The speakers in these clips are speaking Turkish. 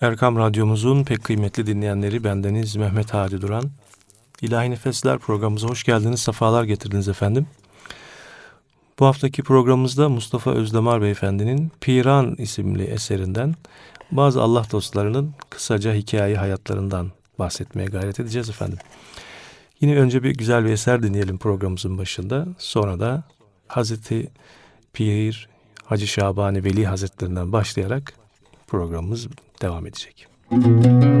Erkam Radyomuzun pek kıymetli dinleyenleri bendeniz Mehmet Hadi Duran. İlahi Nefesler programımıza hoş geldiniz, sefalar getirdiniz efendim. Bu haftaki programımızda Mustafa Özdemar Beyefendi'nin Piran isimli eserinden bazı Allah dostlarının kısaca hikaye hayatlarından bahsetmeye gayret edeceğiz efendim. Yine önce bir güzel bir eser dinleyelim programımızın başında. Sonra da Hazreti Pir Hacı Şabani Veli Hazretlerinden başlayarak programımız devam edecek. Müzik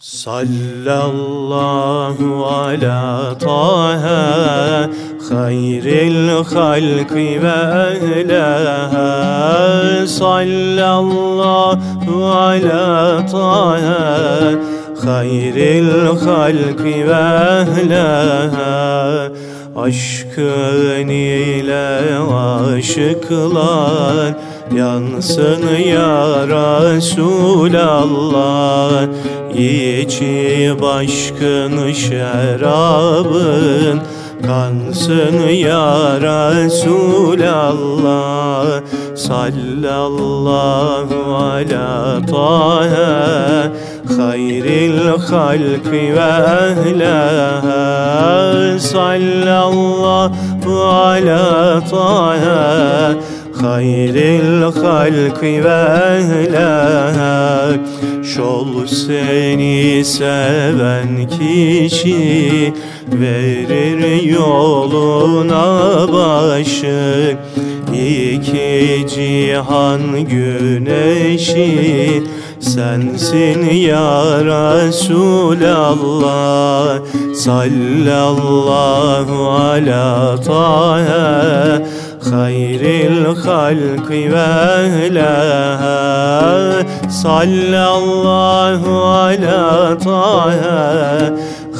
Sallallahu ala taha hayril halki ve ehleha Sallallahu ala taha hayril halki ve ehleha Aşkın ile aşıklar Yansın ya Resulallah İçi başkın şerabın Kansın ya Resulallah. Sallallahu ala tahe Hayril halki ve ehleha Sallallahu ala tahe hayril halki ve ehleha Şol seni seven kişi verir yoluna başı. İki cihan güneşi sensin ya Resulallah. Sallallahu ala tahe halki ve ehleha sallallahu ala taha.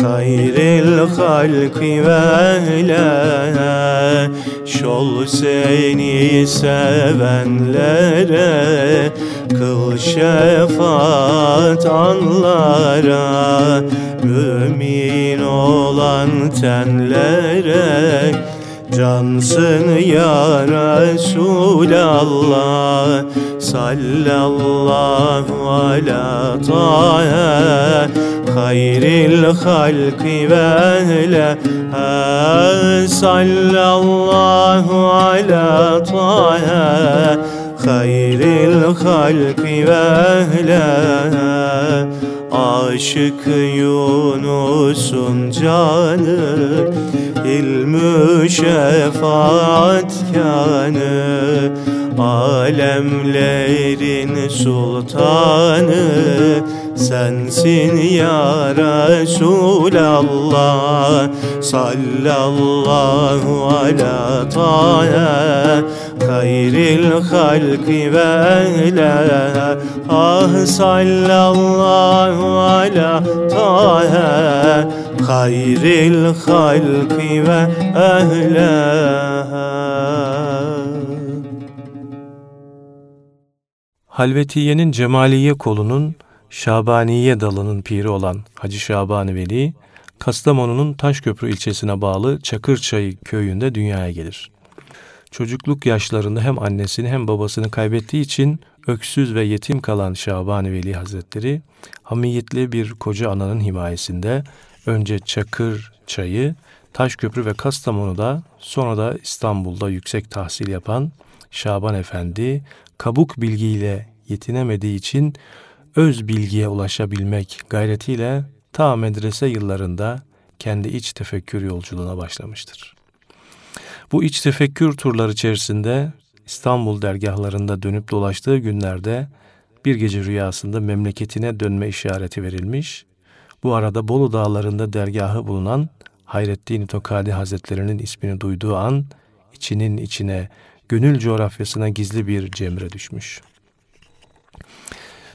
Hayril halki ve ehleha şol seni sevenlere kıl şefaat anlara. Mümin olan tenlere Cansın ya Resulallah Sallallahu ala tahe Hayril halki ve ehle Sallallahu ala tahe Hayril halki ve ehle Aşık Yunus'un canı ilmü şefaat kanı Alemlerin sultanı. Sensin ya Resulallah Sallallahu ala tahe hayril halki ve ehle Ah sallallahu ala tahe hayril halki ve ehleha Halvetiye'nin Cemaliye kolunun Şabaniye dalının piri olan Hacı Şaban Veli, Kastamonu'nun Taşköprü ilçesine bağlı Çakırçayı köyünde dünyaya gelir. Çocukluk yaşlarında hem annesini hem babasını kaybettiği için öksüz ve yetim kalan Şaban Veli Hazretleri, hamiyetli bir koca ananın himayesinde önce Çakır çayı, Taşköprü ve Kastamonu'da sonra da İstanbul'da yüksek tahsil yapan Şaban Efendi kabuk bilgiyle yetinemediği için öz bilgiye ulaşabilmek gayretiyle ta medrese yıllarında kendi iç tefekkür yolculuğuna başlamıştır. Bu iç tefekkür turları içerisinde İstanbul dergahlarında dönüp dolaştığı günlerde bir gece rüyasında memleketine dönme işareti verilmiş. Bu arada Bolu dağlarında dergahı bulunan Hayrettin Tokadi Hazretlerinin ismini duyduğu an içinin içine, gönül coğrafyasına gizli bir cemre düşmüş.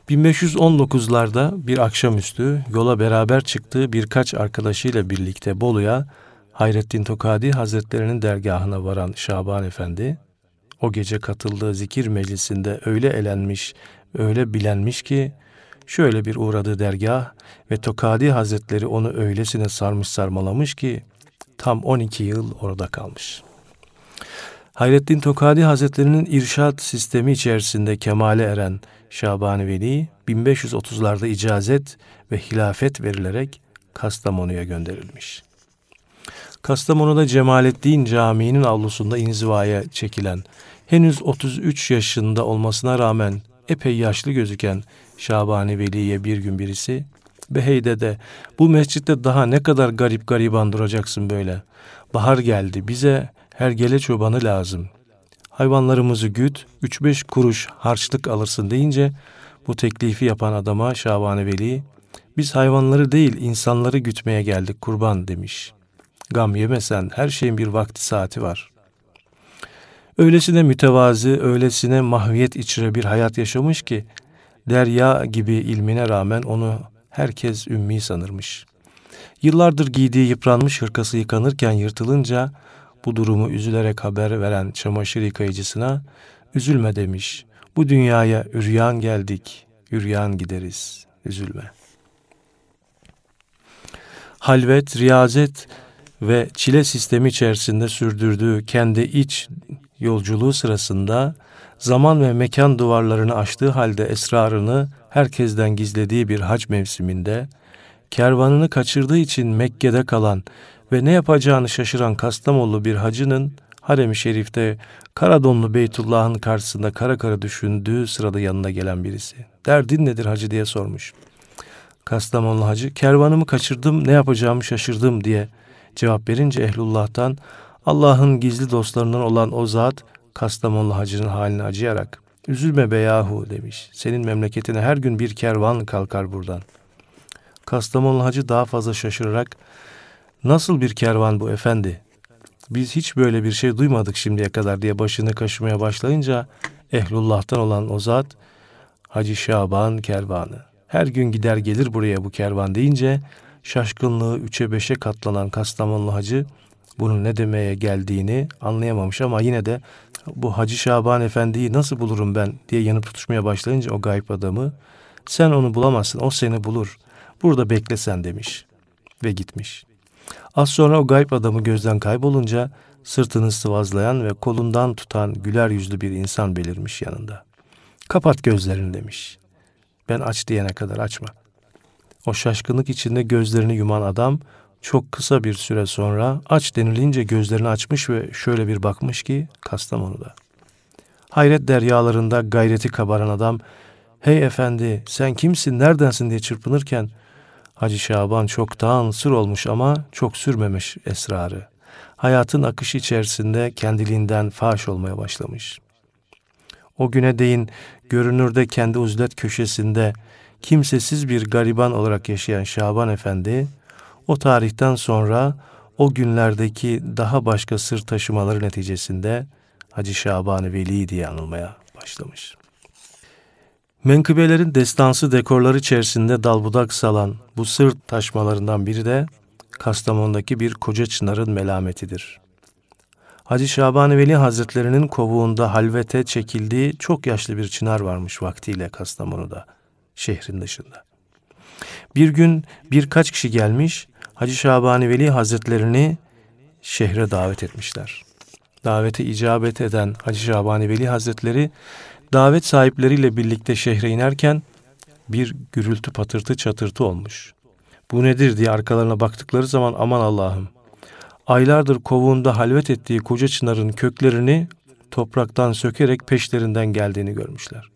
1519'larda bir akşamüstü yola beraber çıktığı birkaç arkadaşıyla birlikte Bolu'ya Hayrettin Tokadi Hazretlerinin dergahına varan Şaban Efendi, o gece katıldığı zikir meclisinde öyle elenmiş, öyle bilenmiş ki, şöyle bir uğradığı dergah ve Tokadi Hazretleri onu öylesine sarmış sarmalamış ki, tam 12 yıl orada kalmış. Hayrettin Tokadi Hazretlerinin irşat sistemi içerisinde kemale eren Şabani Veli, 1530'larda icazet ve hilafet verilerek Kastamonu'ya gönderilmiş. Kastamonu'da Cemalettin Camii'nin avlusunda inzivaya çekilen, henüz 33 yaşında olmasına rağmen epey yaşlı gözüken Şabani Veli'ye bir gün birisi, Beheyde de bu mescitte daha ne kadar garip gariban duracaksın böyle. Bahar geldi bize her gele çobanı lazım. Hayvanlarımızı güt, 3-5 kuruş harçlık alırsın deyince bu teklifi yapan adama Şabani Veli, biz hayvanları değil insanları gütmeye geldik kurban demiş. Gam yemesen her şeyin bir vakti saati var. Öylesine mütevazi, öylesine mahviyet içre bir hayat yaşamış ki derya gibi ilmine rağmen onu herkes ümmi sanırmış. Yıllardır giydiği yıpranmış hırkası yıkanırken yırtılınca bu durumu üzülerek haber veren çamaşır yıkayıcısına üzülme demiş. Bu dünyaya üryan geldik, üryan gideriz, üzülme. Halvet, riyazet ve çile sistemi içerisinde sürdürdüğü kendi iç yolculuğu sırasında zaman ve mekan duvarlarını aştığı halde esrarını herkesten gizlediği bir hac mevsiminde kervanını kaçırdığı için Mekke'de kalan ve ne yapacağını şaşıran Kastamonu bir hacının harem-i şerifte Karadonlu Beytullah'ın karşısında kara kara düşündüğü sırada yanına gelen birisi. Derdin nedir hacı diye sormuş. Kastamonu hacı kervanımı kaçırdım ne yapacağımı şaşırdım diye cevap verince Ehlullah'tan Allah'ın gizli dostlarından olan o zat Kastamonu hacının haline acıyarak üzülme be yahu demiş. Senin memleketine her gün bir kervan kalkar buradan. Kastamonu hacı daha fazla şaşırarak nasıl bir kervan bu efendi? Biz hiç böyle bir şey duymadık şimdiye kadar diye başını kaşımaya başlayınca Ehlullah'tan olan o zat Hacı Şaban kervanı. Her gün gider gelir buraya bu kervan deyince şaşkınlığı üçe beşe katlanan Kastamonlu hacı bunun ne demeye geldiğini anlayamamış ama yine de bu Hacı Şaban Efendi'yi nasıl bulurum ben diye yanıp tutuşmaya başlayınca o gayip adamı sen onu bulamazsın o seni bulur burada beklesen demiş ve gitmiş. Az sonra o gayip adamı gözden kaybolunca sırtını sıvazlayan ve kolundan tutan güler yüzlü bir insan belirmiş yanında. Kapat gözlerini demiş. Ben aç diyene kadar açma. O şaşkınlık içinde gözlerini yuman adam çok kısa bir süre sonra aç denilince gözlerini açmış ve şöyle bir bakmış ki Kastamonu'da. Hayret deryalarında gayreti kabaran adam hey efendi sen kimsin neredensin diye çırpınırken Hacı Şaban çoktan sır olmuş ama çok sürmemiş esrarı. Hayatın akışı içerisinde kendiliğinden faş olmaya başlamış. O güne değin görünürde kendi uzlet köşesinde kimsesiz bir gariban olarak yaşayan Şaban Efendi, o tarihten sonra o günlerdeki daha başka sır taşımaları neticesinde Hacı Şaban Veli diye anılmaya başlamış. Menkıbelerin destansı dekorları içerisinde dalbudak salan bu sır taşmalarından biri de Kastamonu'daki bir koca çınarın melametidir. Hacı Şaban Veli Hazretlerinin kovuğunda halvete çekildiği çok yaşlı bir çınar varmış vaktiyle Kastamonu'da, şehrin dışında. Bir gün birkaç kişi gelmiş, Hacı Şabani Veli Hazretlerini şehre davet etmişler. Davete icabet eden Hacı Şabani Veli Hazretleri davet sahipleriyle birlikte şehre inerken bir gürültü patırtı çatırtı olmuş. Bu nedir diye arkalarına baktıkları zaman aman Allah'ım aylardır kovuğunda halvet ettiği koca çınarın köklerini topraktan sökerek peşlerinden geldiğini görmüşler.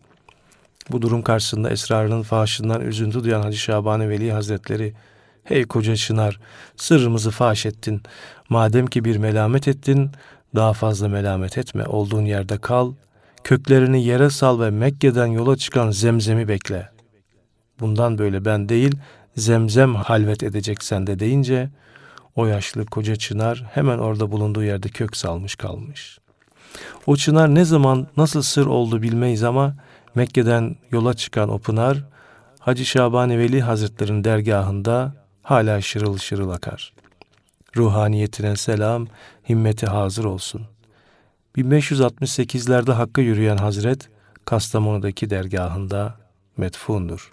Bu durum karşısında esrarının fahşından üzüntü duyan Hacı Şabani Veli Hazretleri, Hey koca çınar, sırrımızı faş ettin. Madem ki bir melamet ettin, daha fazla melamet etme, olduğun yerde kal, köklerini yere sal ve Mekke'den yola çıkan zemzemi bekle. Bundan böyle ben değil, zemzem halvet edecek sende deyince, o yaşlı koca çınar hemen orada bulunduğu yerde kök salmış kalmış. O çınar ne zaman nasıl sır oldu bilmeyiz ama Mekke'den yola çıkan o pınar Hacı Şabani Veli Hazretleri'nin dergahında hala şırıl şırıl akar. Ruhaniyetine selam, himmeti hazır olsun. 1568'lerde Hakk'a yürüyen Hazret, Kastamonu'daki dergahında metfundur.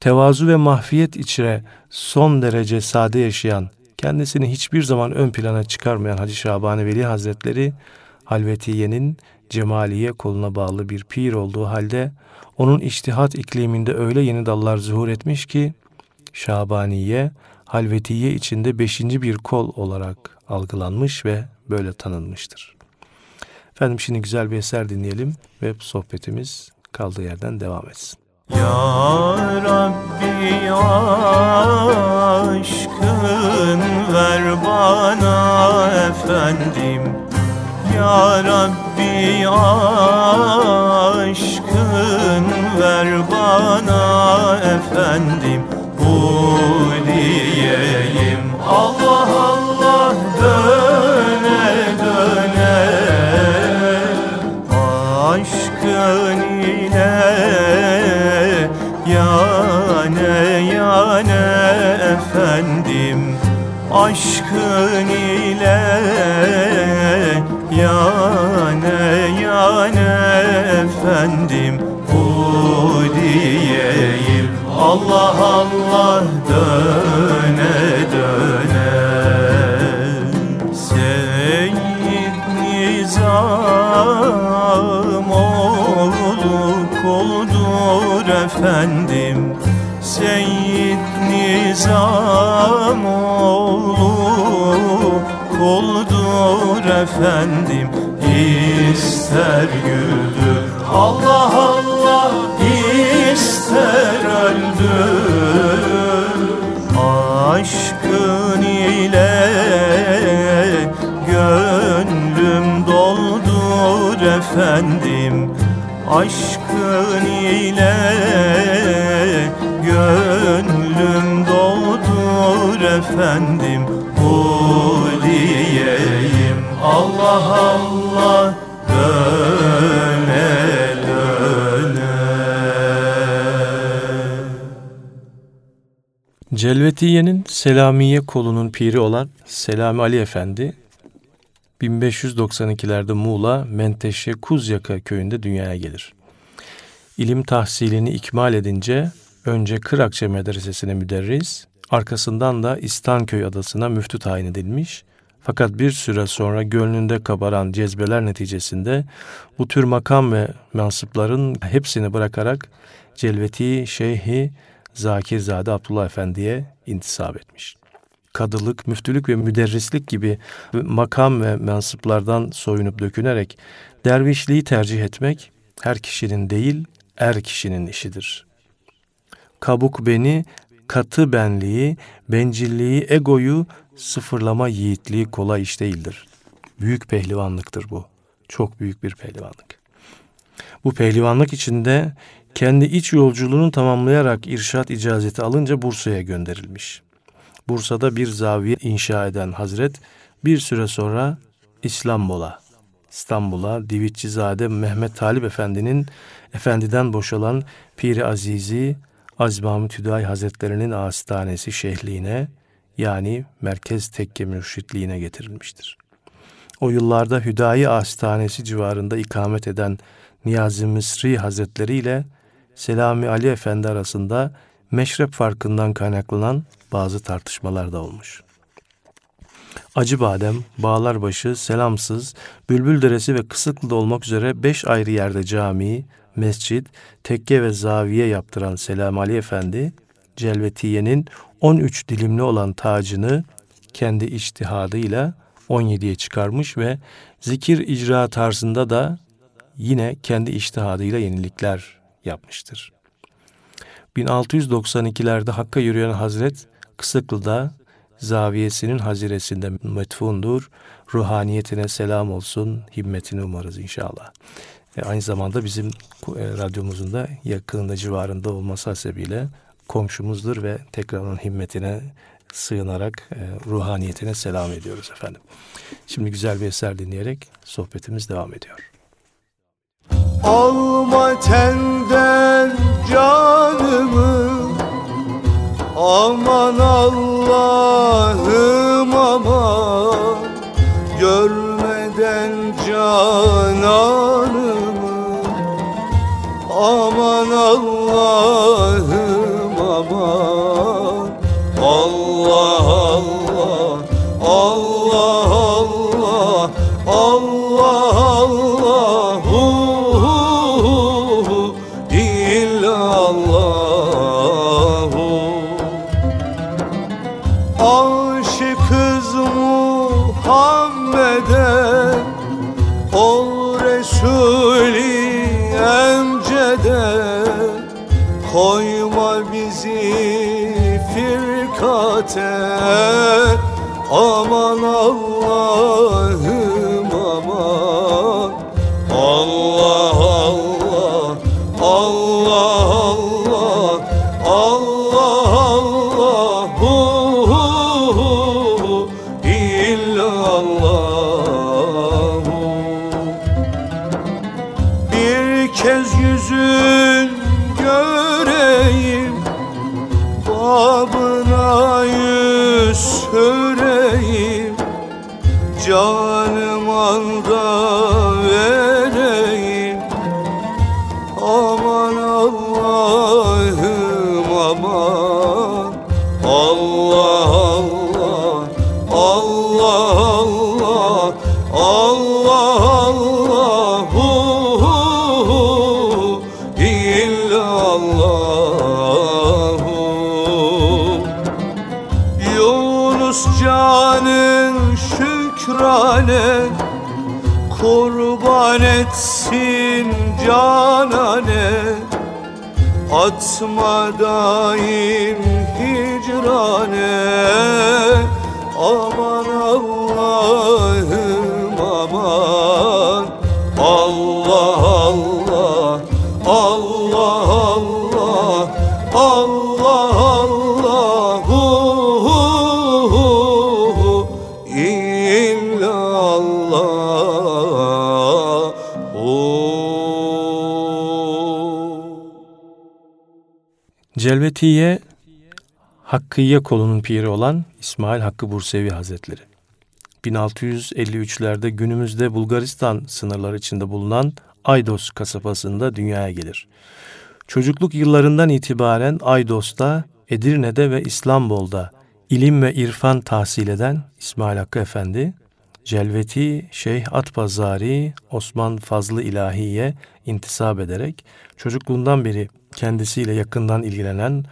Tevazu ve mahfiyet içre son derece sade yaşayan, kendisini hiçbir zaman ön plana çıkarmayan Hacı Şabani Veli Hazretleri, Halvetiye'nin cemaliye koluna bağlı bir pir olduğu halde onun iştihat ikliminde öyle yeni dallar zuhur etmiş ki Şabaniye, Halvetiye içinde beşinci bir kol olarak algılanmış ve böyle tanınmıştır. Efendim şimdi güzel bir eser dinleyelim ve sohbetimiz kaldığı yerden devam etsin. Ya Rabbi aşkın ver bana efendim Ya Rabbi aşkın ver bana efendim diyeyim. Allah Allah döne döne. Aşkın ile yane yane efendim. Aşkın ile yane yane efendim. Bu diyeyim Allah Allah döne döne. Seyyid Nizam oğlu koldur efendim. Seyyid Nizam oğlu koldur efendim. İster güldür. Allah Allah ister öldür Aşkın ile gönlüm doldur efendim. Aşkın ile gönlüm doldur efendim. Bu diyeyim Allah Allah Celvetiye'nin Selamiye kolunun piri olan Selami Ali Efendi 1592'lerde Muğla Menteşe Kuzyaka köyünde dünyaya gelir. İlim tahsilini ikmal edince önce Kırakçe Medresesi'ne müderris, arkasından da İstanköy adasına müftü tayin edilmiş. Fakat bir süre sonra gönlünde kabaran cezbeler neticesinde bu tür makam ve mensıpların hepsini bırakarak Celveti Şeyhi Zakirzade Abdullah Efendi'ye intisap etmiş. Kadılık, müftülük ve müderrislik gibi makam ve mensıplardan soyunup dökünerek dervişliği tercih etmek her kişinin değil, er kişinin işidir. Kabuk beni, katı benliği, bencilliği, egoyu sıfırlama yiğitliği kolay iş değildir. Büyük pehlivanlıktır bu. Çok büyük bir pehlivanlık. Bu pehlivanlık içinde kendi iç yolculuğunu tamamlayarak irşat icazeti alınca Bursa'ya gönderilmiş. Bursa'da bir zaviye inşa eden Hazret bir süre sonra İstanbul'a, İstanbul'a Divitçizade Mehmet Talip Efendi'nin efendiden boşalan Piri Azizi Azbam Tüday Hazretlerinin hastanesi şehliğine yani Merkez Tekke Mürşitliğine getirilmiştir. O yıllarda Hüdayi Hastanesi civarında ikamet eden Niyazi Mısri Hazretleri ile Selami Ali Efendi arasında meşrep farkından kaynaklanan bazı tartışmalar da olmuş. Acıbadem, Bağlarbaşı, Selamsız, Bülbül Deresi ve Kısıklı'da olmak üzere beş ayrı yerde cami, mescit, tekke ve zaviye yaptıran Selam Ali Efendi, Celvetiye'nin 13 dilimli olan tacını kendi iştihadıyla 17'ye çıkarmış ve zikir icra tarzında da yine kendi iştihadıyla yenilikler yapmıştır. 1692'lerde Hakk'a yürüyen Hazret Kısıklı'da zaviyesinin haziresinde metfundur. Ruhaniyetine selam olsun, himmetini umarız inşallah. E, aynı zamanda bizim e, radyomuzun da yakınında civarında olması hasebiyle komşumuzdur ve tekrar onun himmetine sığınarak e, ruhaniyetine selam ediyoruz efendim. Şimdi güzel bir eser dinleyerek sohbetimiz devam ediyor. Alma tenden canımı. Aman Allah'ım aman. Görmeden cananımı. Aman Allah'ım şükrane Kurban etsin canane. Atma daim hicrane Aman Allah'ım aman. Allah Allah Allah Allah Allah Allah hu, hu, hu, hu, illallah Celvetiye Hakkıye kolunun piri olan İsmail Hakkı Bursevi Hazretleri. 1653'lerde günümüzde Bulgaristan sınırları içinde bulunan Aydos kasabasında dünyaya gelir. Çocukluk yıllarından itibaren Aydos'ta, Edirne'de ve İstanbul'da ilim ve irfan tahsil eden İsmail Hakkı Efendi, Celveti Şeyh Atpazari Osman Fazlı İlahi'ye intisap ederek çocukluğundan beri kendisiyle yakından ilgilenen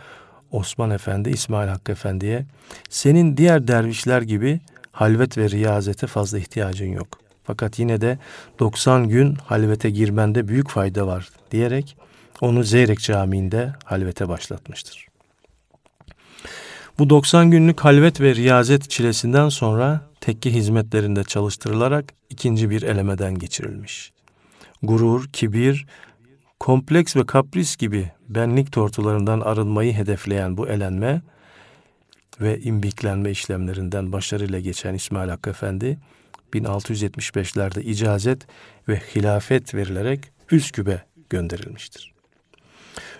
Osman Efendi İsmail Hakkı Efendi'ye senin diğer dervişler gibi halvet ve riyazete fazla ihtiyacın yok. Fakat yine de 90 gün halvete girmende büyük fayda var diyerek onu Zeyrek Camii'nde halvete başlatmıştır. Bu 90 günlük halvet ve riyazet çilesinden sonra tekke hizmetlerinde çalıştırılarak ikinci bir elemeden geçirilmiş. Gurur, kibir, kompleks ve kapris gibi benlik tortularından arınmayı hedefleyen bu elenme ve imbiklenme işlemlerinden başarıyla geçen İsmail Hakkı Efendi 1675'lerde icazet ve hilafet verilerek Üsküp'e gönderilmiştir.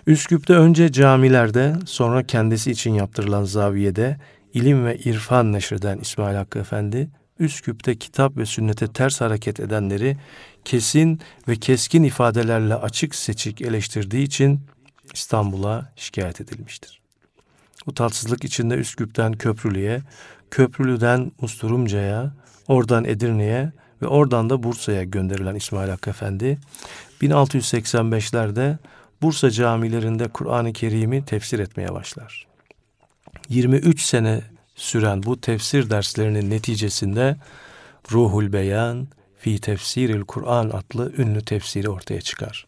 Üsküp'te önce camilerde sonra kendisi için yaptırılan zaviyede ilim ve irfan neşreden İsmail Hakkı Efendi, Üsküp'te kitap ve sünnete ters hareket edenleri kesin ve keskin ifadelerle açık seçik eleştirdiği için İstanbul'a şikayet edilmiştir. Bu tatsızlık içinde Üsküp'ten Köprülü'ye, Köprülü'den Usturumca'ya, oradan Edirne'ye ve oradan da Bursa'ya gönderilen İsmail Hakkı Efendi, 1685'lerde Bursa camilerinde Kur'an-ı Kerim'i tefsir etmeye başlar. 23 sene süren bu tefsir derslerinin neticesinde Ruhul Beyan fi Tefsiril Kur'an adlı ünlü tefsiri ortaya çıkar.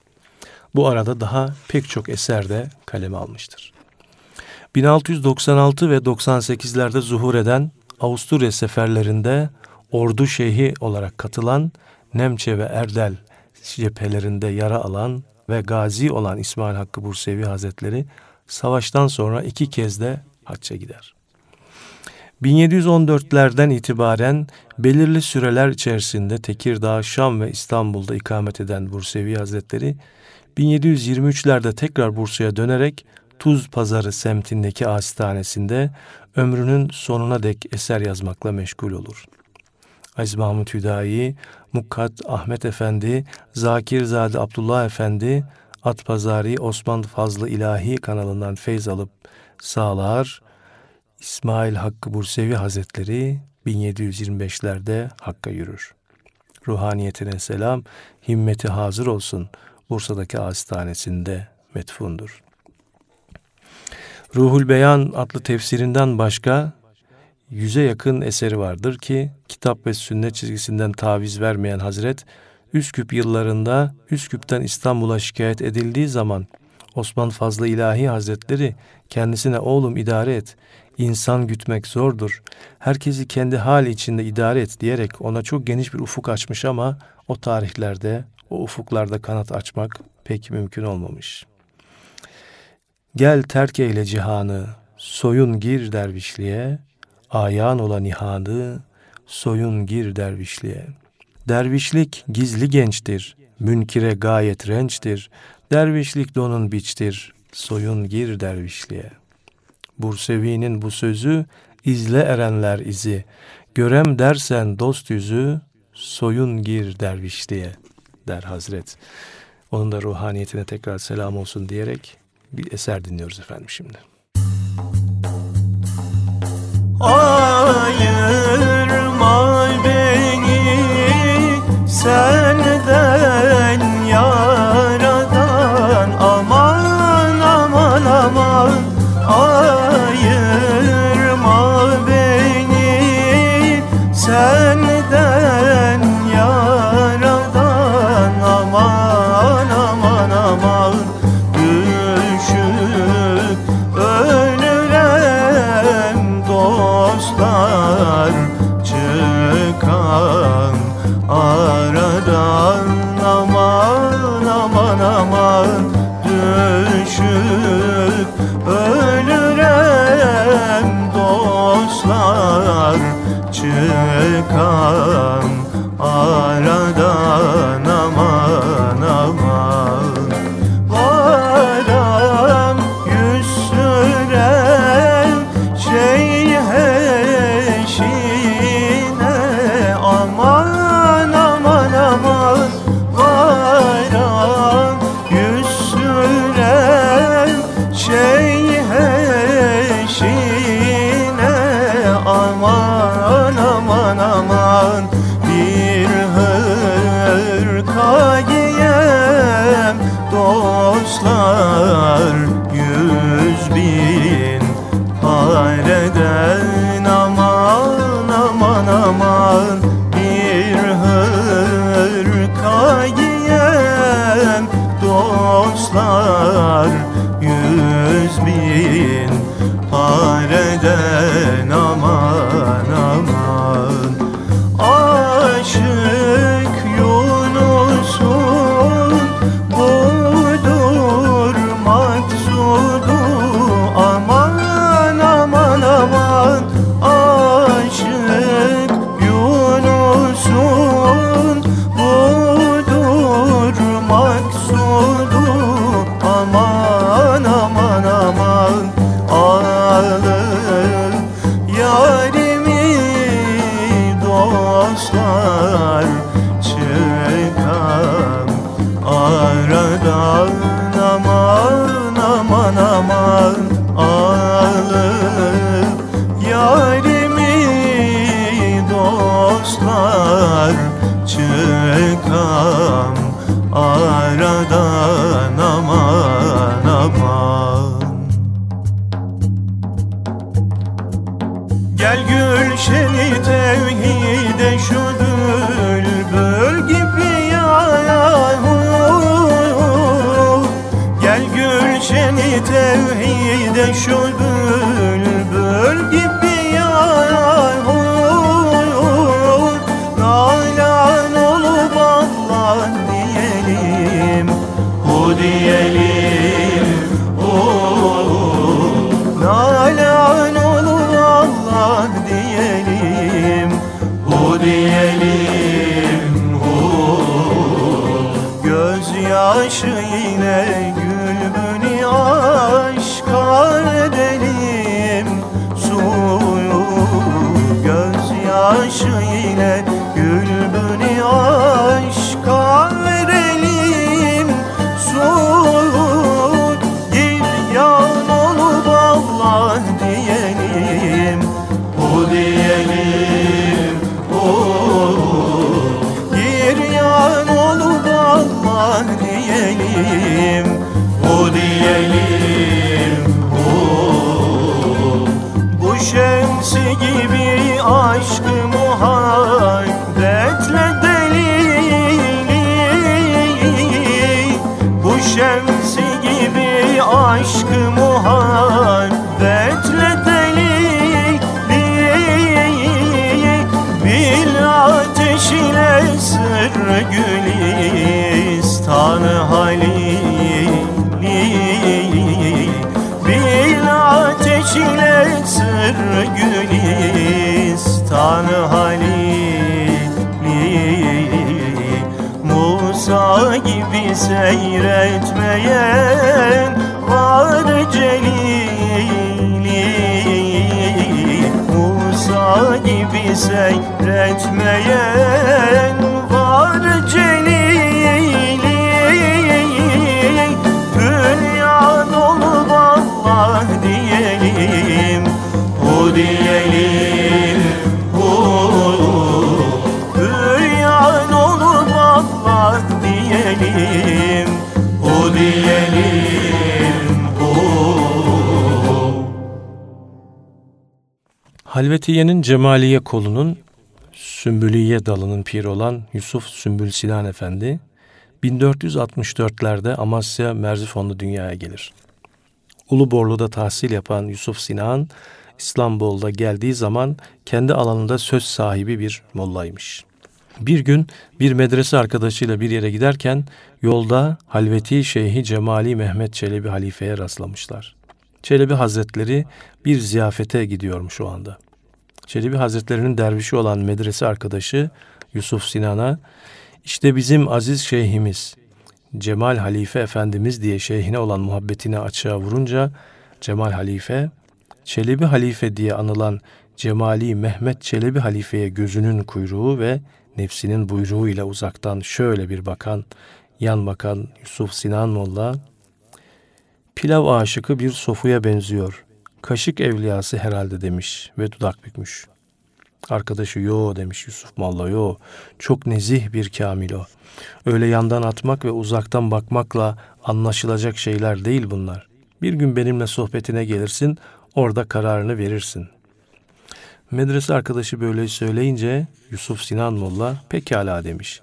Bu arada daha pek çok eser de kaleme almıştır. 1696 ve 98'lerde zuhur eden Avusturya seferlerinde ordu şeyhi olarak katılan Nemçe ve Erdel cephelerinde yara alan ve gazi olan İsmail Hakkı Bursevi Hazretleri savaştan sonra iki kez de hacca gider. 1714'lerden itibaren belirli süreler içerisinde Tekirdağ, Şam ve İstanbul'da ikamet eden Bursevi Hazretleri 1723'lerde tekrar Bursa'ya dönerek Tuz Pazarı semtindeki hastanesinde ömrünün sonuna dek eser yazmakla meşgul olur. Aziz Mahmut Hüdayi, Mukkat Ahmet Efendi, Zakirzade Abdullah Efendi, Atpazari Osman Fazlı İlahi kanalından feyz alıp sağlar. İsmail Hakkı Bursevi Hazretleri 1725'lerde Hakk'a yürür. Ruhaniyetine selam, himmeti hazır olsun. Bursa'daki hastanesinde metfundur. Ruhul Beyan adlı tefsirinden başka yüze yakın eseri vardır ki kitap ve sünnet çizgisinden taviz vermeyen Hazret Üsküp yıllarında Üsküp'ten İstanbul'a şikayet edildiği zaman Osman Fazlı İlahi Hazretleri kendisine oğlum idare et, insan gütmek zordur, herkesi kendi hali içinde idare et diyerek ona çok geniş bir ufuk açmış ama o tarihlerde, o ufuklarda kanat açmak pek mümkün olmamış. Gel terk eyle cihanı, soyun gir dervişliğe, ayan olan nihanı, soyun gir dervişliğe. Dervişlik gizli gençtir, münkire gayet rençtir, dervişlik donun biçtir, soyun gir dervişliğe. Bursevi'nin bu sözü, izle erenler izi, görem dersen dost yüzü, soyun gir dervişliğe der Hazret. Onun da ruhaniyetine tekrar selam olsun diyerek bir eser dinliyoruz efendim şimdi. Ayırma beni senden yaradan şeyheşine aman de şu sır gülistanı halili Bil ateş ile sır gülistanı halili Musa gibi seyretmeyen var celili. Musa gibi seyretmeyen Halvetiye'nin Cemaliye kolunun Sümbüliye dalının piri olan Yusuf Sümbül Sinan Efendi 1464'lerde Amasya Merzifonlu dünyaya gelir. Uluborlu'da tahsil yapan Yusuf Sinan, İstanbul'da geldiği zaman kendi alanında söz sahibi bir mollaymış. Bir gün bir medrese arkadaşıyla bir yere giderken yolda Halveti Şeyhi Cemali Mehmet Çelebi halifeye rastlamışlar. Çelebi Hazretleri bir ziyafete gidiyormuş o anda. Çelebi Hazretlerinin dervişi olan medrese arkadaşı Yusuf Sinan'a işte bizim aziz şeyhimiz Cemal Halife Efendimiz diye şeyhine olan muhabbetini açığa vurunca Cemal Halife Çelebi Halife diye anılan Cemali Mehmet Çelebi Halife'ye gözünün kuyruğu ve nefsinin buyruğu ile uzaktan şöyle bir bakan, yan bakan Yusuf Sinan Molla, pilav aşıkı bir sofuya benziyor. Kaşık evliyası herhalde demiş ve dudak bükmüş. Arkadaşı yo demiş Yusuf Molla yo. Çok nezih bir kamil o. Öyle yandan atmak ve uzaktan bakmakla anlaşılacak şeyler değil bunlar. Bir gün benimle sohbetine gelirsin, orada kararını verirsin. Medrese arkadaşı böyle söyleyince Yusuf Sinan Molla pekala demiş.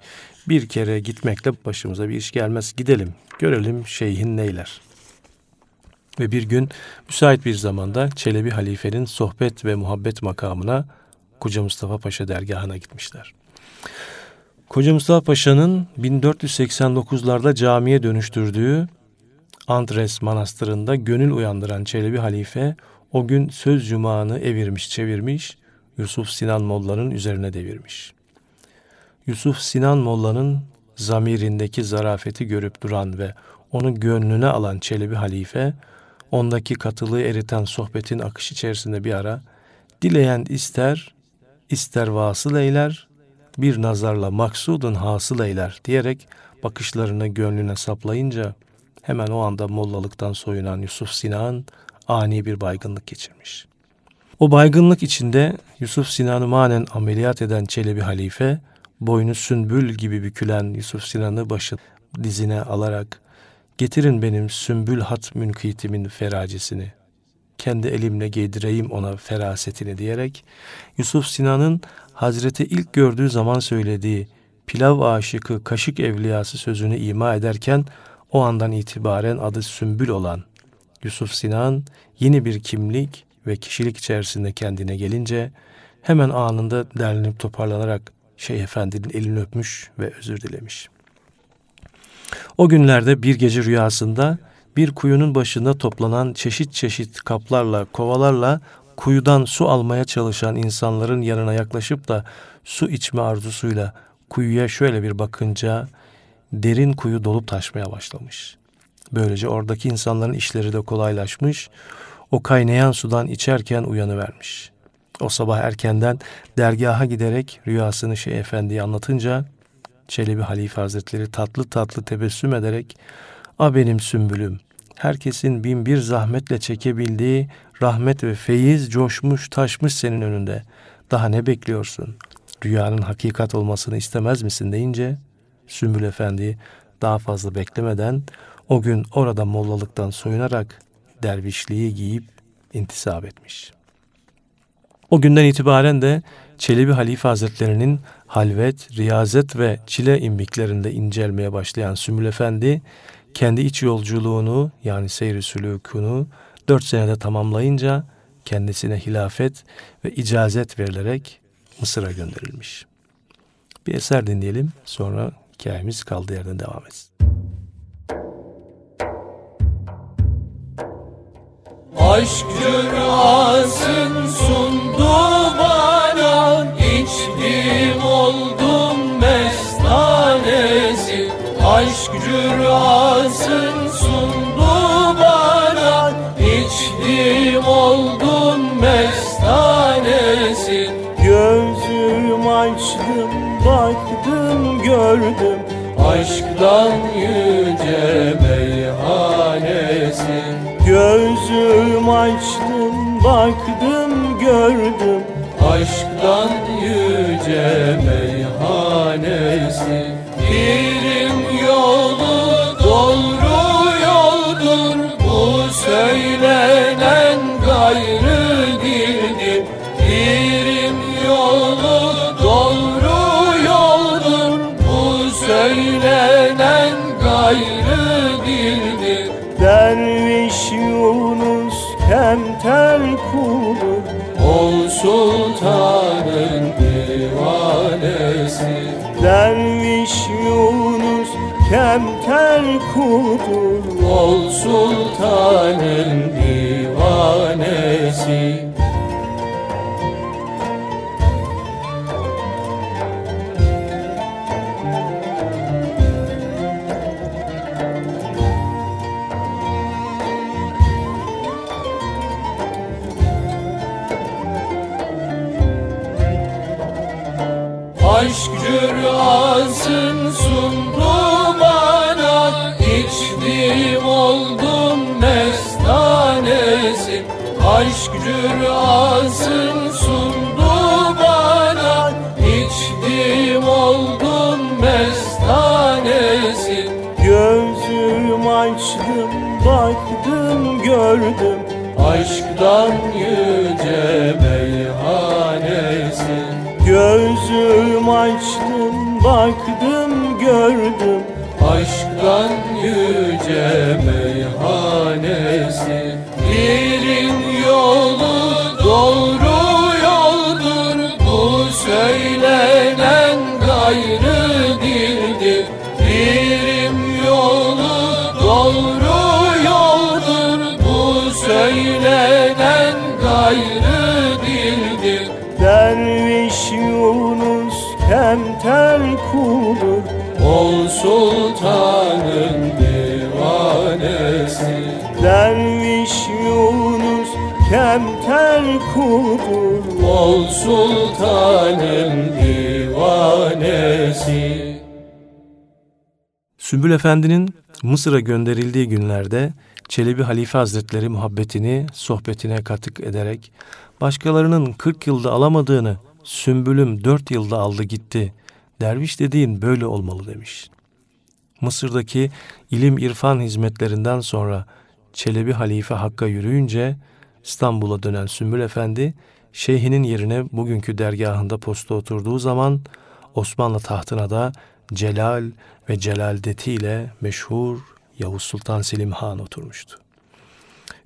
Bir kere gitmekle başımıza bir iş gelmez. Gidelim, görelim şeyhin neyler. Ve bir gün müsait bir zamanda Çelebi Halife'nin sohbet ve muhabbet makamına Koca Mustafa Paşa dergahına gitmişler. Koca Mustafa Paşa'nın 1489'larda camiye dönüştürdüğü Andres Manastırı'nda gönül uyandıran Çelebi Halife o gün söz cumağını evirmiş çevirmiş Yusuf Sinan Molla'nın üzerine devirmiş. Yusuf Sinan Molla'nın zamirindeki zarafeti görüp duran ve onu gönlüne alan Çelebi Halife, ondaki katılığı eriten sohbetin akış içerisinde bir ara, dileyen ister, ister vasıl eyler, bir nazarla maksudun hasıl eyler diyerek bakışlarını gönlüne saplayınca hemen o anda mollalıktan soyunan Yusuf Sinan ani bir baygınlık geçirmiş. O baygınlık içinde Yusuf Sinan'ı manen ameliyat eden Çelebi Halife, boynu sümbül gibi bükülen Yusuf Sinan'ı başı dizine alarak getirin benim sümbül hat münkitimin feracesini, kendi elimle giydireyim ona ferasetini diyerek Yusuf Sinan'ın Hazreti ilk gördüğü zaman söylediği pilav aşıkı kaşık evliyası sözünü ima ederken o andan itibaren adı Sümbül olan Yusuf Sinan yeni bir kimlik ve kişilik içerisinde kendine gelince hemen anında derlenip toparlanarak Şeyh Efendi'nin elini öpmüş ve özür dilemiş. O günlerde bir gece rüyasında bir kuyunun başında toplanan çeşit çeşit kaplarla, kovalarla kuyudan su almaya çalışan insanların yanına yaklaşıp da su içme arzusuyla kuyuya şöyle bir bakınca derin kuyu dolup taşmaya başlamış. Böylece oradaki insanların işleri de kolaylaşmış. O kaynayan sudan içerken uyanıvermiş. O sabah erkenden dergaha giderek rüyasını Şeyh Efendi'ye anlatınca Çelebi Halife Hazretleri tatlı tatlı tebessüm ederek A benim sümbülüm, herkesin bin bir zahmetle çekebildiği rahmet ve feyiz coşmuş taşmış senin önünde. Daha ne bekliyorsun? Rüyanın hakikat olmasını istemez misin deyince Sümbül Efendi daha fazla beklemeden o gün orada mollalıktan soyunarak dervişliği giyip intisap etmiş. O günden itibaren de Çelebi Halife Hazretlerinin halvet, riyazet ve çile imbiklerinde incelmeye başlayan Sümbül Efendi, kendi iç yolculuğunu yani seyri sülükünü dört senede tamamlayınca kendisine hilafet ve icazet verilerek Mısır'a gönderilmiş. Bir eser dinleyelim sonra hikayemiz kaldığı yerden devam etsin. Aşk cürasın sundu bana içtim oldum mestanesi Aşk cürasın sundu bana. İçtim oldum mestanesi Gözüm açtım baktım gördüm. Aşktan yüce meyhanesi. Gözüm açtım baktım gördüm Aşktan yüce meyhanesi Birim yolu doğru yoldur. Bu söylenen gayrı dildir. Birim yolu doğru yoldur. Bu söylenen gayrı dildir. Derviş Yunus kemter kuldur Ol sultanın divanesi. Derviş Yunus kemter kuldur Ol sultanın divanesi Aşk cürasın sundu bana İçtim oldum mestanesi. Aşk cürasın sundu bana İçtim oldum mestanesi. Gözüm açtım baktım gördüm. Aşktan yüce meyhanesi Gözüm açtım baktım gördüm. Aşktan yüce meyhanesi Dilin yolu doğru sultanın divanesi Derviş Yunus kemter kuldur Ol sultanın divanesi Sümbül Efendi'nin Mısır'a gönderildiği günlerde Çelebi Halife Hazretleri muhabbetini sohbetine katık ederek başkalarının 40 yılda alamadığını Sümbülüm 4 yılda aldı gitti. Derviş dediğin böyle olmalı demiş. Mısır'daki ilim irfan hizmetlerinden sonra Çelebi Halife Hakk'a yürüyünce İstanbul'a dönen Sümbül Efendi şeyhinin yerine bugünkü dergahında posta oturduğu zaman Osmanlı tahtına da Celal ve Celaldeti ile meşhur Yavuz Sultan Selim Han oturmuştu.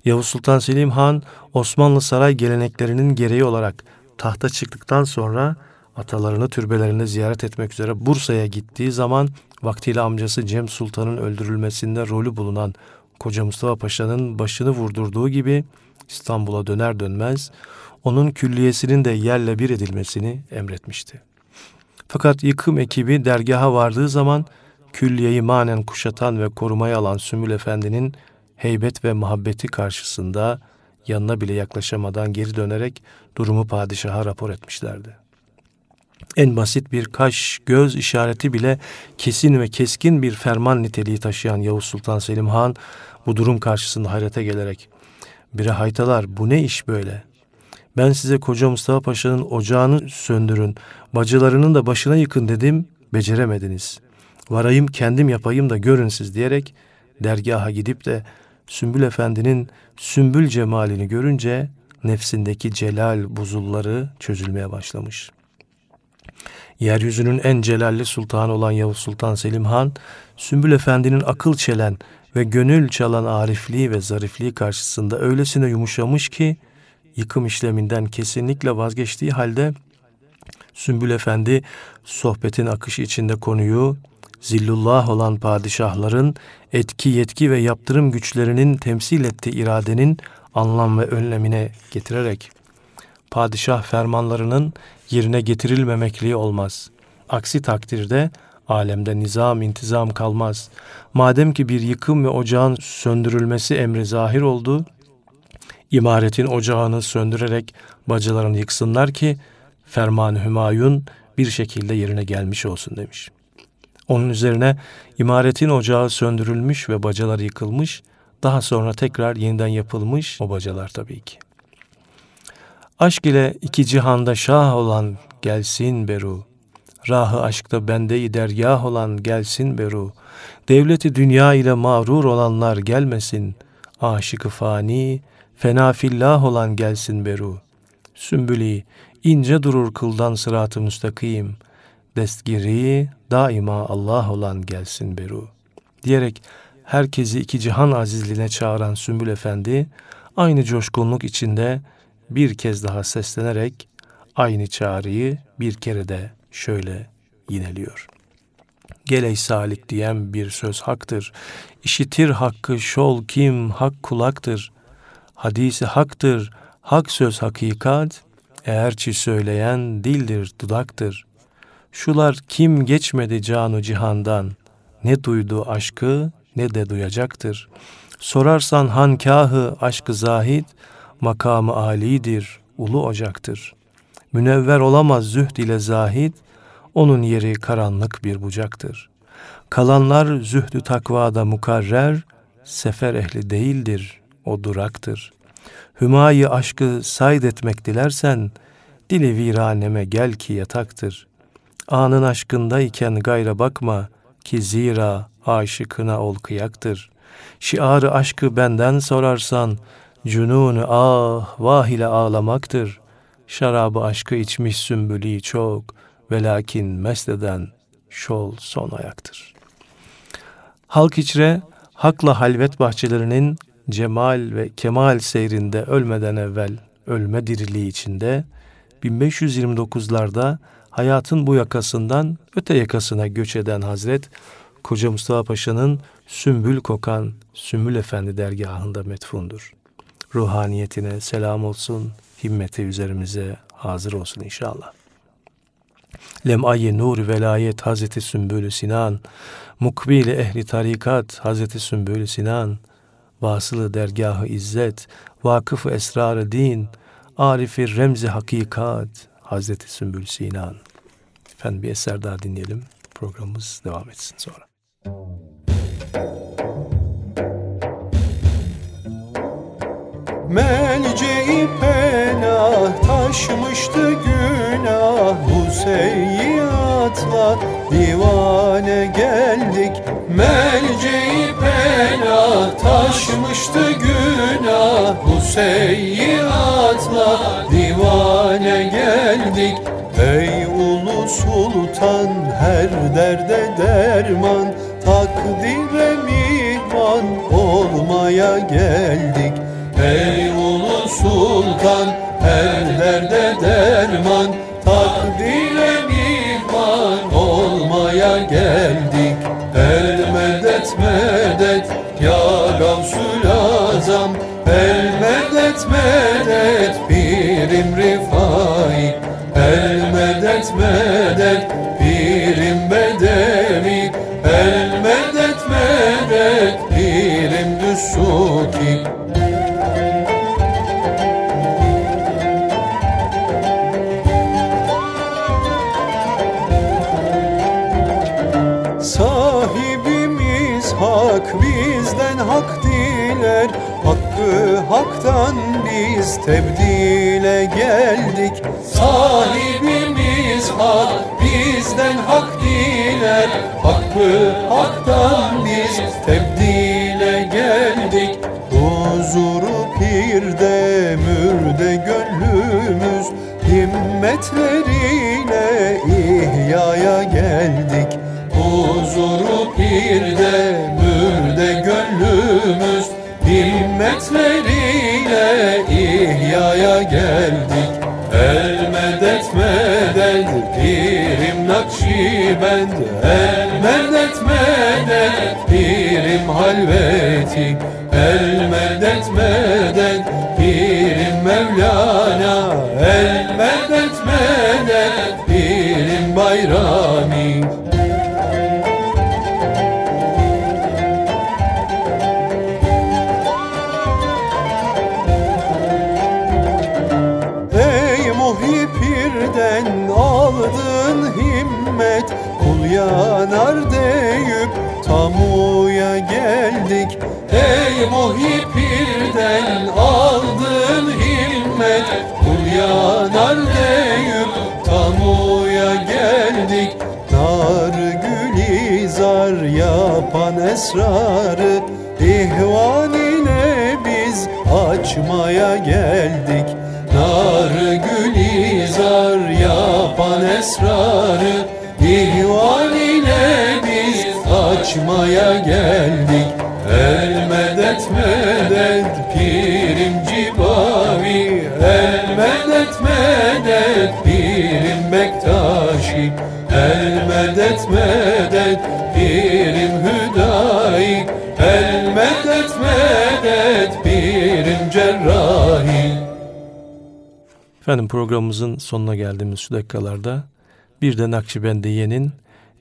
Yavuz Sultan Selim Han Osmanlı saray geleneklerinin gereği olarak tahta çıktıktan sonra atalarını türbelerinde ziyaret etmek üzere Bursa'ya gittiği zaman vaktiyle amcası Cem Sultan'ın öldürülmesinde rolü bulunan Koca Mustafa Paşa'nın başını vurdurduğu gibi İstanbul'a döner dönmez onun külliyesinin de yerle bir edilmesini emretmişti. Fakat yıkım ekibi dergaha vardığı zaman külliyeyi manen kuşatan ve korumaya alan Sümbül Efendi'nin heybet ve muhabbeti karşısında yanına bile yaklaşamadan geri dönerek durumu padişaha rapor etmişlerdi. En basit bir kaş, göz işareti bile kesin ve keskin bir ferman niteliği taşıyan Yavuz Sultan Selim Han bu durum karşısında hayrete gelerek ''Bire haytalar bu ne iş böyle? Ben size koca Mustafa Paşa'nın ocağını söndürün, bacılarının da başına yıkın dedim, beceremediniz. Varayım kendim yapayım da görün siz diyerek dergaha gidip de Sümbül Efendi'nin sümbül cemalini görünce nefsindeki celal buzulları çözülmeye başlamış. Yeryüzünün en celalli sultanı olan Yavuz Sultan Selim Han, Sümbül Efendi'nin akıl çelen ve gönül çalan arifliği ve zarifliği karşısında öylesine yumuşamış ki, yıkım işleminden kesinlikle vazgeçtiği halde Sümbül Efendi sohbetin akışı içinde konuyu zillullah olan padişahların etki, yetki ve yaptırım güçlerinin temsil ettiği iradenin anlam ve önlemine getirerek padişah fermanlarının yerine getirilmemekliği olmaz. Aksi takdirde alemde nizam intizam kalmaz. Madem ki bir yıkım ve ocağın söndürülmesi emri zahir oldu, imaretin ocağını söndürerek bacılarını yıksınlar ki ferman Hümayun bir şekilde yerine gelmiş olsun demiş. Onun üzerine imaretin ocağı söndürülmüş ve bacalar yıkılmış, daha sonra tekrar yeniden yapılmış o bacalar tabii ki. Aşk ile iki cihanda şah olan gelsin beru. Rahı aşkta bende dergah olan gelsin beru. Devleti dünya ile mağrur olanlar gelmesin. Aşıkı fani, fena fillah olan gelsin beru. Sümbüli, ince durur kıldan sırat-ı müstakim. Destgiri, daima Allah olan gelsin beru. Diyerek herkesi iki cihan azizliğine çağıran Sümbül Efendi, aynı coşkunluk içinde bir kez daha seslenerek aynı çağrıyı bir kere de şöyle yineliyor. Geley salik diyen bir söz haktır. İşitir hakkı şol kim hak kulaktır. Hadisi haktır, hak söz hakikat. Eğer çi söyleyen dildir, dudaktır. Şular kim geçmedi canu cihandan. Ne duydu aşkı ne de duyacaktır. Sorarsan hankahı aşkı zahid, makamı alidir, ulu ocaktır. Münevver olamaz zühd ile zahid, onun yeri karanlık bir bucaktır. Kalanlar zühdü takvada mukarrer, sefer ehli değildir, o duraktır. Hümayı aşkı sayd etmek dilersen, dili viraneme gel ki yataktır. Anın aşkındayken gayra bakma ki zira aşıkına ol kıyaktır. Şiarı aşkı benden sorarsan, Cununu ah vah ile ağlamaktır. Şarabı aşkı içmiş sümbülü çok ve lakin mesleden şol son ayaktır. Halk içre hakla halvet bahçelerinin cemal ve kemal seyrinde ölmeden evvel ölme diriliği içinde 1529'larda hayatın bu yakasından öte yakasına göç eden Hazret Koca Mustafa Paşa'nın Sümbül kokan Sümbül Efendi dergahında metfundur ruhaniyetine selam olsun, himmeti üzerimize hazır olsun inşallah. Lem'ayı nur velayet Hazreti Sümbülü Sinan, mukbili ehli tarikat Hazreti Sümbülü Sinan, vasılı dergahı izzet, vakıfı esrarı din, arifi remzi hakikat Hazreti Sümbül Sinan. Efendim bir eser daha dinleyelim. Programımız devam etsin sonra. Melce'i penah taşmıştı günah. Bu seyyiatla divane geldik. Melce'i penah taşmıştı günah. Bu seyyiatla divane geldik. Ey ulu sultan her derde derman. Takdire mihman olmaya geldik Ey ulu sultan her derde derman. Takdire mihman olmaya geldik. El medet medet ya Gavsul Azam El medet medet pirim rifai. El medet medet pirim bedevi El medet medet pirim düssuki haktan biz tebdile geldik. Sahibimiz hak bizden hak diler. Hakkı haktan biz tebdile geldik. Huzuru pirde mürde gönlümüz Himmetleriyle ihyaya geldik. Huzuru pirde geldik. El medet medet pirim nakşibend El medet medet pirim halveti. El medet medet Ey muhipirden aldın himmet. Kul yanar deyip tamuya geldik. Nar gülizar yapan esrarı. İhvan ile biz açmaya geldik. Nar gülizar yapan esrarı medet medet hüdayi El medet medet pirim cerrahi Efendim programımızın sonuna geldiğimiz şu dakikalarda bir de Nakşibendiye'nin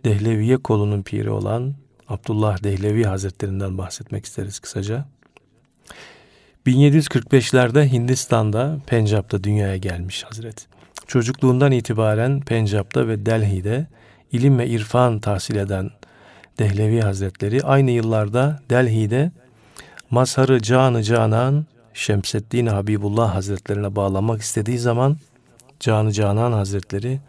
Dehleviye kolunun piri olan Abdullah Dehlevi Hazretlerinden bahsetmek isteriz kısaca. 1745'lerde Hindistan'da, Pencap'ta dünyaya gelmiş Hazret. Çocukluğundan itibaren Pencap'ta ve Delhi'de ilim ve irfan tahsil eden Dehlevi Hazretleri aynı yıllarda Delhi'de Mazharı Canı Canan Şemseddin Habibullah Hazretlerine bağlamak istediği zaman Canı Canan Hazretleri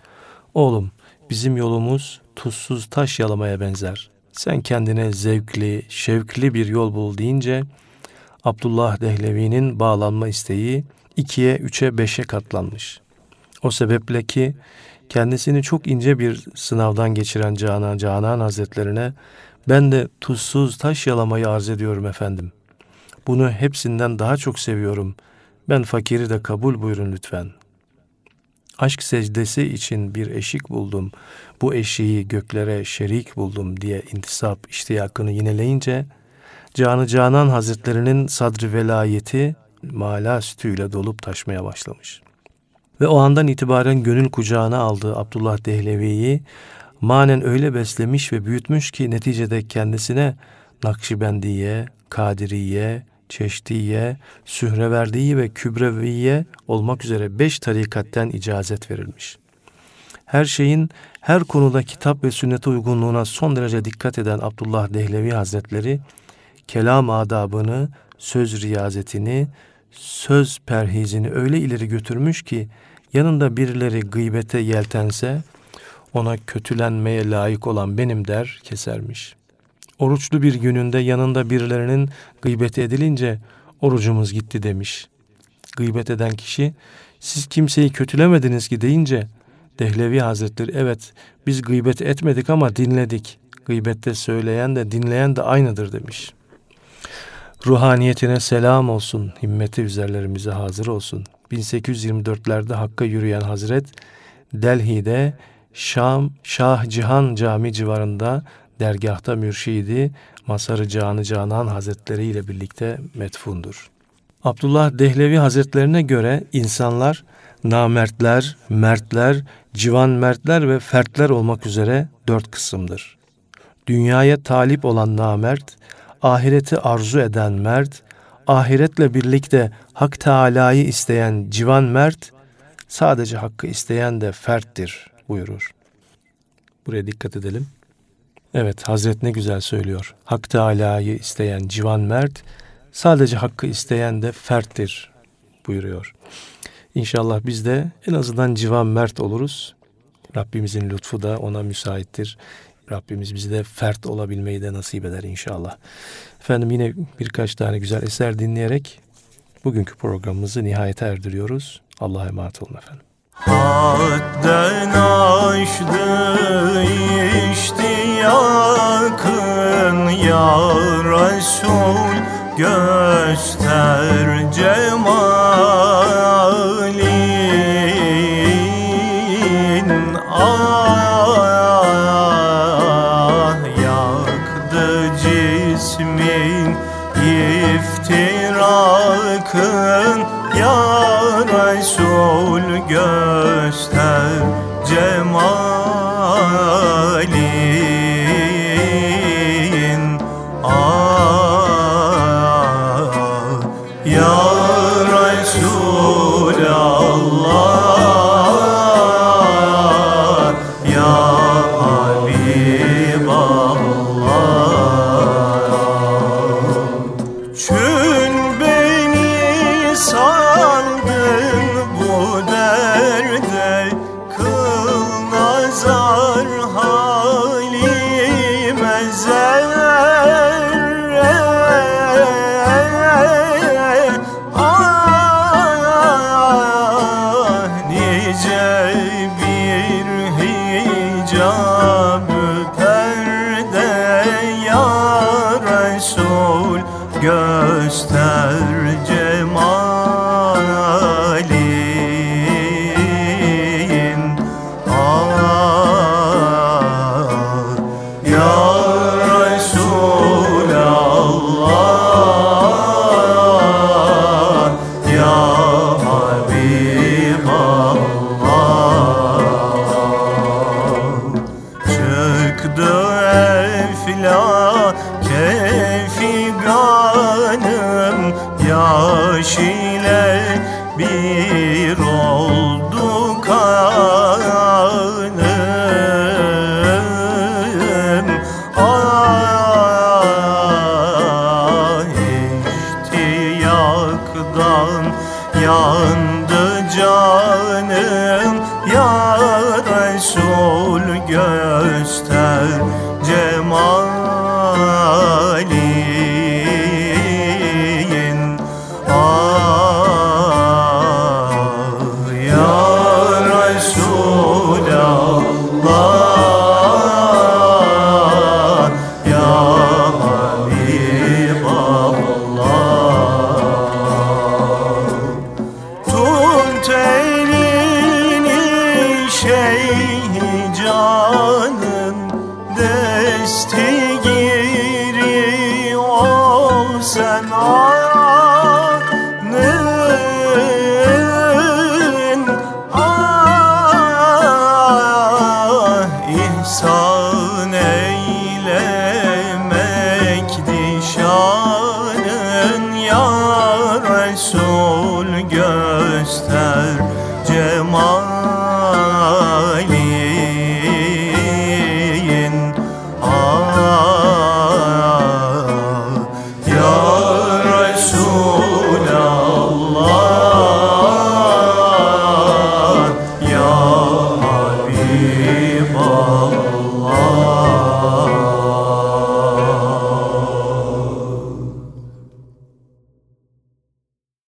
oğlum bizim yolumuz tuzsuz taş yalamaya benzer. Sen kendine zevkli, şevkli bir yol bul deyince Abdullah Dehlevi'nin bağlanma isteği ikiye, üçe, beşe katlanmış. O sebeple ki kendisini çok ince bir sınavdan geçiren Canan Canan Hazretlerine ben de tuzsuz taş yalamayı arz ediyorum efendim. Bunu hepsinden daha çok seviyorum. Ben fakiri de kabul buyurun lütfen. Aşk secdesi için bir eşik buldum. Bu eşiği göklere şerik buldum diye intisap iştiyakını yineleyince Canı Canan Hazretlerinin sadri velayeti mala sütüyle dolup taşmaya başlamış. Ve o andan itibaren gönül kucağına aldığı Abdullah Dehlevi'yi manen öyle beslemiş ve büyütmüş ki neticede kendisine Nakşibendiye, Kadiriye, Çeşdiye, Sühreverdiye ve Kübreviye olmak üzere beş tarikatten icazet verilmiş. Her şeyin her konuda kitap ve sünnete uygunluğuna son derece dikkat eden Abdullah Dehlevi Hazretleri, kelam adabını, söz riyazetini, söz perhizini öyle ileri götürmüş ki yanında birileri gıybete yeltense ona kötülenmeye layık olan benim der kesermiş. Oruçlu bir gününde yanında birilerinin gıybeti edilince orucumuz gitti demiş. Gıybet eden kişi siz kimseyi kötülemediniz ki deyince Dehlevi Hazretleri evet biz gıybet etmedik ama dinledik. Gıybette söyleyen de dinleyen de aynıdır demiş. Ruhaniyetine selam olsun, himmeti üzerlerimize hazır olsun. 1824'lerde Hakk'a yürüyen Hazret, Delhi'de Şam Şah Cihan Cami civarında dergahta mürşidi Masarı Canı Canan Hazretleri ile birlikte metfundur. Abdullah Dehlevi Hazretlerine göre insanlar namertler, mertler, civan mertler ve fertler olmak üzere dört kısımdır. Dünyaya talip olan namert, ahireti arzu eden mert, ahiretle birlikte Hak Teala'yı isteyen civan mert, sadece hakkı isteyen de ferttir buyurur. Buraya dikkat edelim. Evet Hazret ne güzel söylüyor. Hak Teala'yı isteyen civan mert, sadece hakkı isteyen de ferttir buyuruyor. İnşallah biz de en azından civan mert oluruz. Rabbimizin lütfu da ona müsaittir. Rabbimiz bizi de fert olabilmeyi de nasip eder inşallah. Efendim yine birkaç tane güzel eser dinleyerek bugünkü programımızı nihayete erdiriyoruz. Allah'a emanet olun efendim. Hadden aştı iştiyakın ya Resul göster cemalin Resul yandı canım